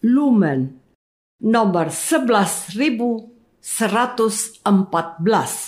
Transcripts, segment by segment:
Lumen nomor 11114.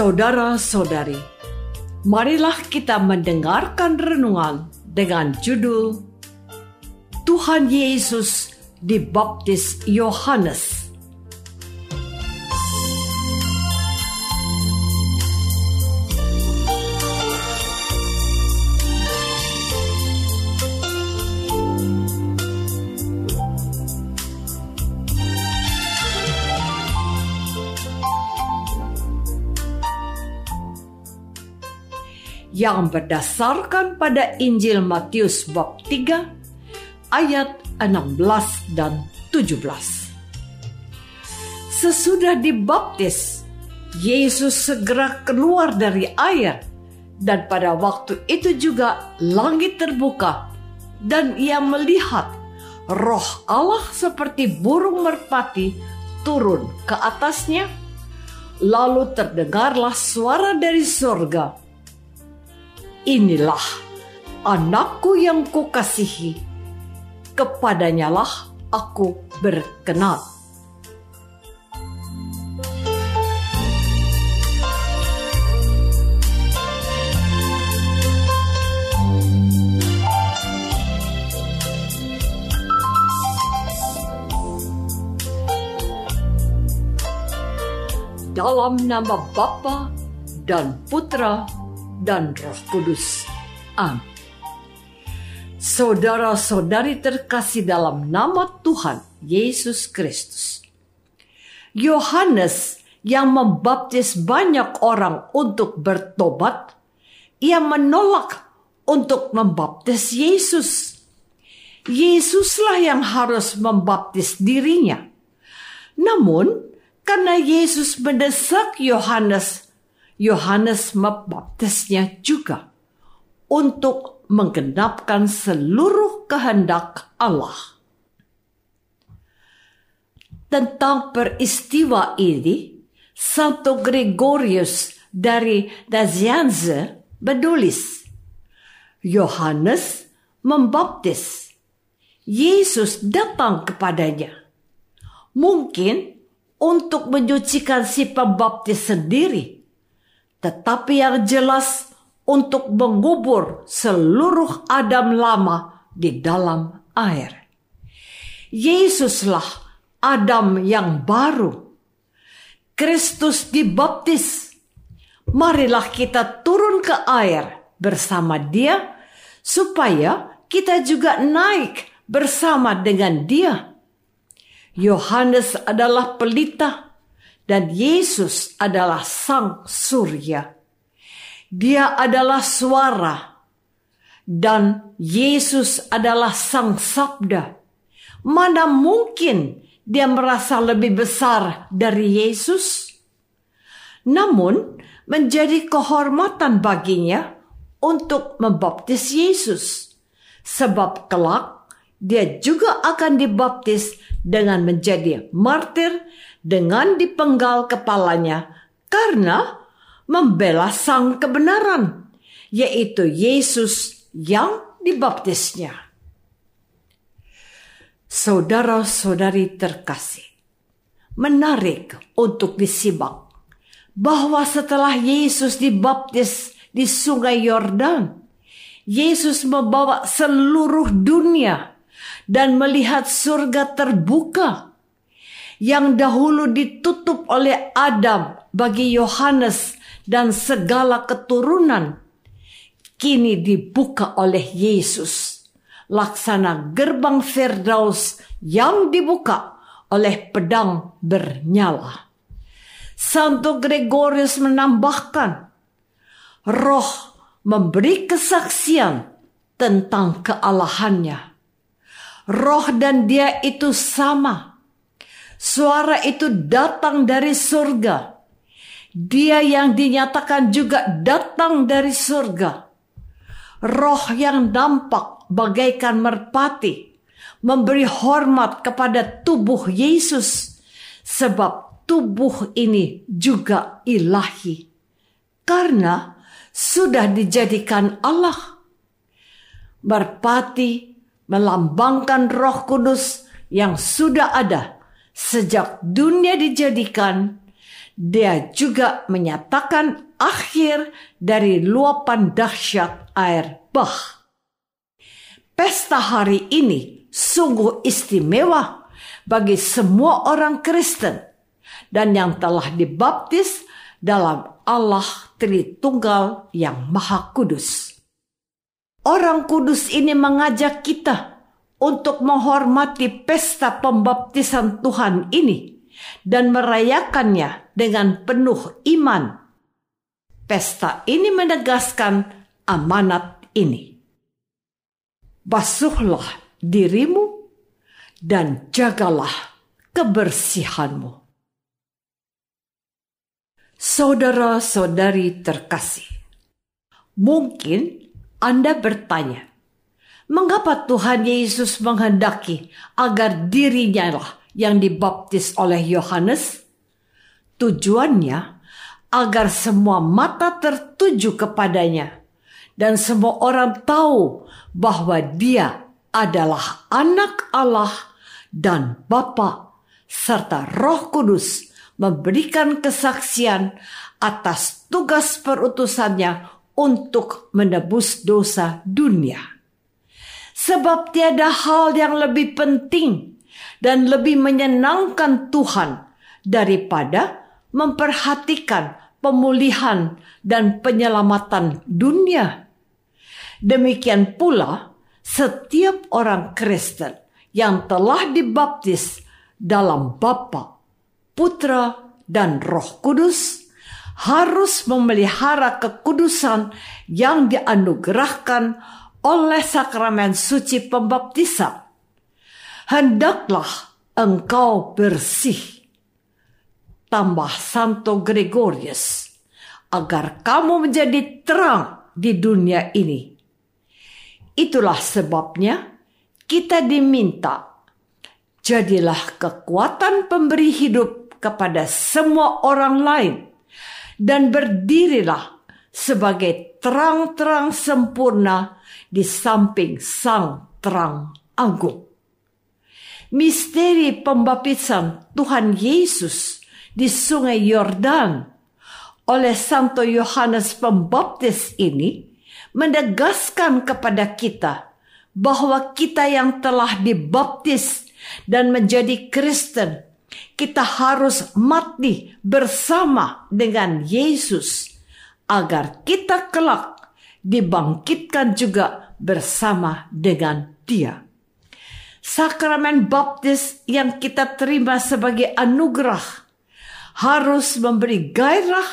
Saudara-saudari, marilah kita mendengarkan renungan dengan judul Tuhan Yesus dibaptis Yohanes. Yang berdasarkan pada Injil Matius bab 3 ayat 16 dan 17. Sesudah dibaptis, Yesus segera keluar dari air dan pada waktu itu juga langit terbuka dan ia melihat roh Allah seperti burung merpati turun ke atasnya. Lalu terdengarlah suara dari surga Inilah anakku yang kukasihi, kepadanyalah aku berkenan. Dalam nama Bapa dan Putra dan Roh Kudus. Amin. Saudara-saudari terkasih dalam nama Tuhan Yesus Kristus. Yohanes yang membaptis banyak orang untuk bertobat, ia menolak untuk membaptis Yesus. Yesuslah yang harus membaptis dirinya. Namun, karena Yesus mendesak Yohanes Yohanes membaptisnya juga untuk menggenapkan seluruh kehendak Allah. Tentang peristiwa ini, Santo Gregorius dari Nazianze menulis, Yohanes membaptis. Yesus datang kepadanya. Mungkin untuk menyucikan si pembaptis sendiri tetapi yang jelas untuk mengubur seluruh Adam lama di dalam air. Yesuslah Adam yang baru. Kristus dibaptis. Marilah kita turun ke air bersama Dia, supaya kita juga naik bersama dengan Dia. Yohanes adalah pelita dan Yesus adalah Sang Surya. Dia adalah suara, dan Yesus adalah Sang Sabda. Mana mungkin dia merasa lebih besar dari Yesus? Namun, menjadi kehormatan baginya untuk membaptis Yesus, sebab kelak dia juga akan dibaptis dengan menjadi martir dengan dipenggal kepalanya karena membela sang kebenaran, yaitu Yesus yang dibaptisnya. Saudara-saudari terkasih, menarik untuk disimak bahwa setelah Yesus dibaptis di Sungai Yordan, Yesus membawa seluruh dunia dan melihat surga terbuka yang dahulu ditutup oleh Adam bagi Yohanes dan segala keturunan kini dibuka oleh Yesus laksana gerbang Firdaus yang dibuka oleh pedang bernyala. Santo Gregorius menambahkan, roh memberi kesaksian tentang kealahannya. Roh dan dia itu sama. Suara itu datang dari surga. Dia yang dinyatakan juga datang dari surga. Roh yang nampak bagaikan merpati, memberi hormat kepada tubuh Yesus, sebab tubuh ini juga ilahi, karena sudah dijadikan Allah. Merpati melambangkan Roh Kudus yang sudah ada sejak dunia dijadikan. Dia juga menyatakan akhir dari luapan dahsyat air bah Pesta hari ini sungguh istimewa bagi semua orang Kristen dan yang telah dibaptis dalam Allah Tritunggal yang Maha Kudus. Orang kudus ini mengajak kita untuk menghormati pesta pembaptisan Tuhan ini dan merayakannya dengan penuh iman. Pesta ini menegaskan amanat ini basuhlah dirimu dan jagalah kebersihanmu. Saudara-saudari terkasih, mungkin Anda bertanya, mengapa Tuhan Yesus menghendaki agar dirinya lah yang dibaptis oleh Yohanes? Tujuannya agar semua mata tertuju kepadanya dan semua orang tahu bahwa dia adalah anak Allah dan Bapa serta Roh Kudus memberikan kesaksian atas tugas perutusannya untuk menebus dosa dunia. Sebab tiada hal yang lebih penting dan lebih menyenangkan Tuhan daripada memperhatikan pemulihan dan penyelamatan dunia. Demikian pula setiap orang Kristen yang telah dibaptis dalam Bapa, Putra, dan Roh Kudus harus memelihara kekudusan yang dianugerahkan oleh sakramen suci pembaptisan. Hendaklah engkau bersih. Tambah Santo Gregorius agar kamu menjadi terang di dunia ini Itulah sebabnya kita diminta jadilah kekuatan pemberi hidup kepada semua orang lain dan berdirilah sebagai terang-terang sempurna di samping sang terang agung. Misteri pembaptisan Tuhan Yesus di sungai Yordan oleh Santo Yohanes Pembaptis ini menegaskan kepada kita bahwa kita yang telah dibaptis dan menjadi Kristen, kita harus mati bersama dengan Yesus agar kita kelak dibangkitkan juga bersama dengan Dia. Sakramen baptis yang kita terima sebagai anugerah harus memberi gairah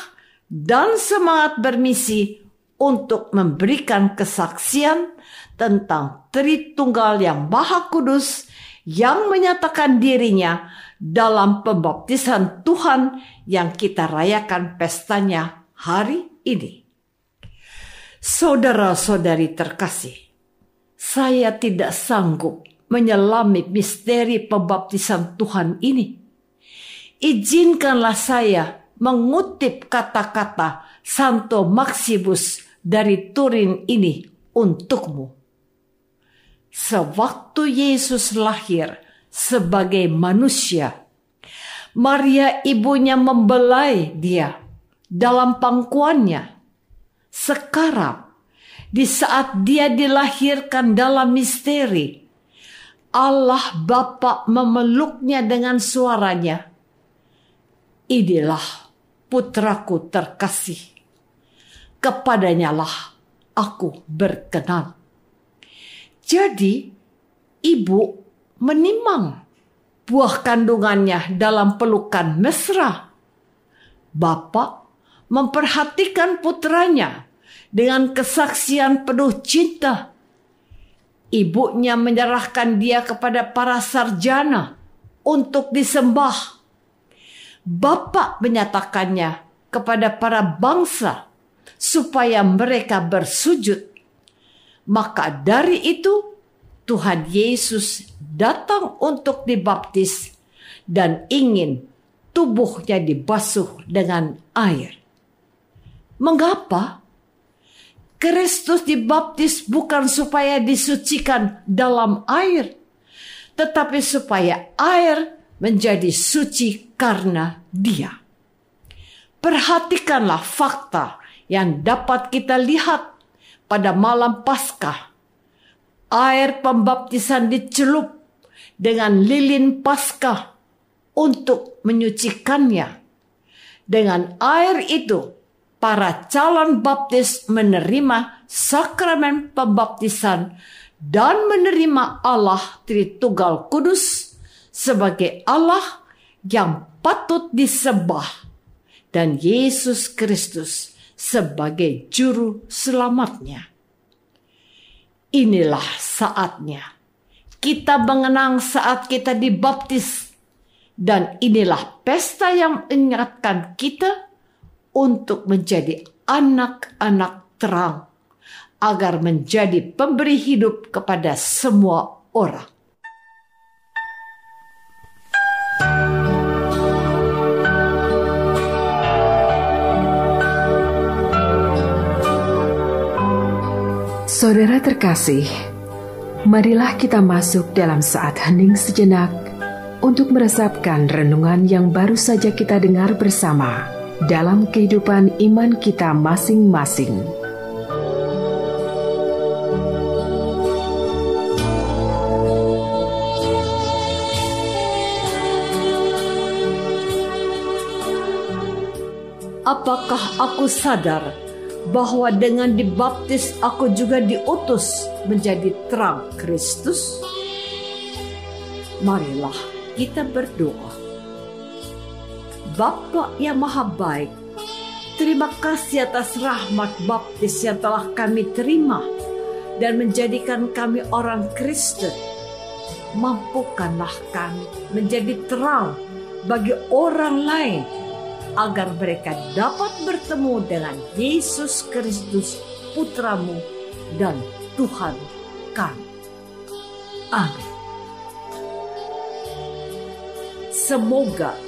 dan semangat bermisi untuk memberikan kesaksian tentang Tritunggal yang Maha Kudus yang menyatakan dirinya dalam pembaptisan Tuhan yang kita rayakan pestanya hari ini. Saudara-saudari terkasih, saya tidak sanggup menyelami misteri pembaptisan Tuhan ini. Izinkanlah saya mengutip kata-kata Santo Maximus dari Turin ini untukmu. Sewaktu Yesus lahir sebagai manusia, Maria ibunya membelai dia dalam pangkuannya. Sekarang, di saat dia dilahirkan dalam misteri, Allah Bapa memeluknya dengan suaranya. Inilah putraku terkasih. Kepadanyalah aku berkenan. Jadi, ibu menimang buah kandungannya dalam pelukan mesra. Bapak memperhatikan putranya dengan kesaksian penuh cinta. Ibunya menyerahkan dia kepada para sarjana untuk disembah. Bapak menyatakannya kepada para bangsa supaya mereka bersujud maka dari itu Tuhan Yesus datang untuk dibaptis dan ingin tubuhnya dibasuh dengan air. Mengapa? Kristus dibaptis bukan supaya disucikan dalam air, tetapi supaya air menjadi suci karena Dia. Perhatikanlah fakta yang dapat kita lihat pada malam Paskah. Air pembaptisan dicelup dengan lilin Paskah untuk menyucikannya. Dengan air itu, para calon baptis menerima sakramen pembaptisan dan menerima Allah Tritunggal Kudus sebagai Allah yang patut disembah dan Yesus Kristus sebagai juru selamatnya. Inilah saatnya kita mengenang saat kita dibaptis dan inilah pesta yang mengingatkan kita untuk menjadi anak-anak terang agar menjadi pemberi hidup kepada semua orang. Saudara terkasih, marilah kita masuk dalam saat hening sejenak untuk meresapkan renungan yang baru saja kita dengar bersama dalam kehidupan iman kita masing-masing. Apakah aku sadar bahwa dengan dibaptis aku juga diutus menjadi terang Kristus? Marilah kita berdoa. Bapa yang maha baik, terima kasih atas rahmat baptis yang telah kami terima dan menjadikan kami orang Kristen. Mampukanlah kami menjadi terang bagi orang lain agar mereka dapat bertemu dengan Yesus Kristus putramu dan Tuhan kami. Amin. Semoga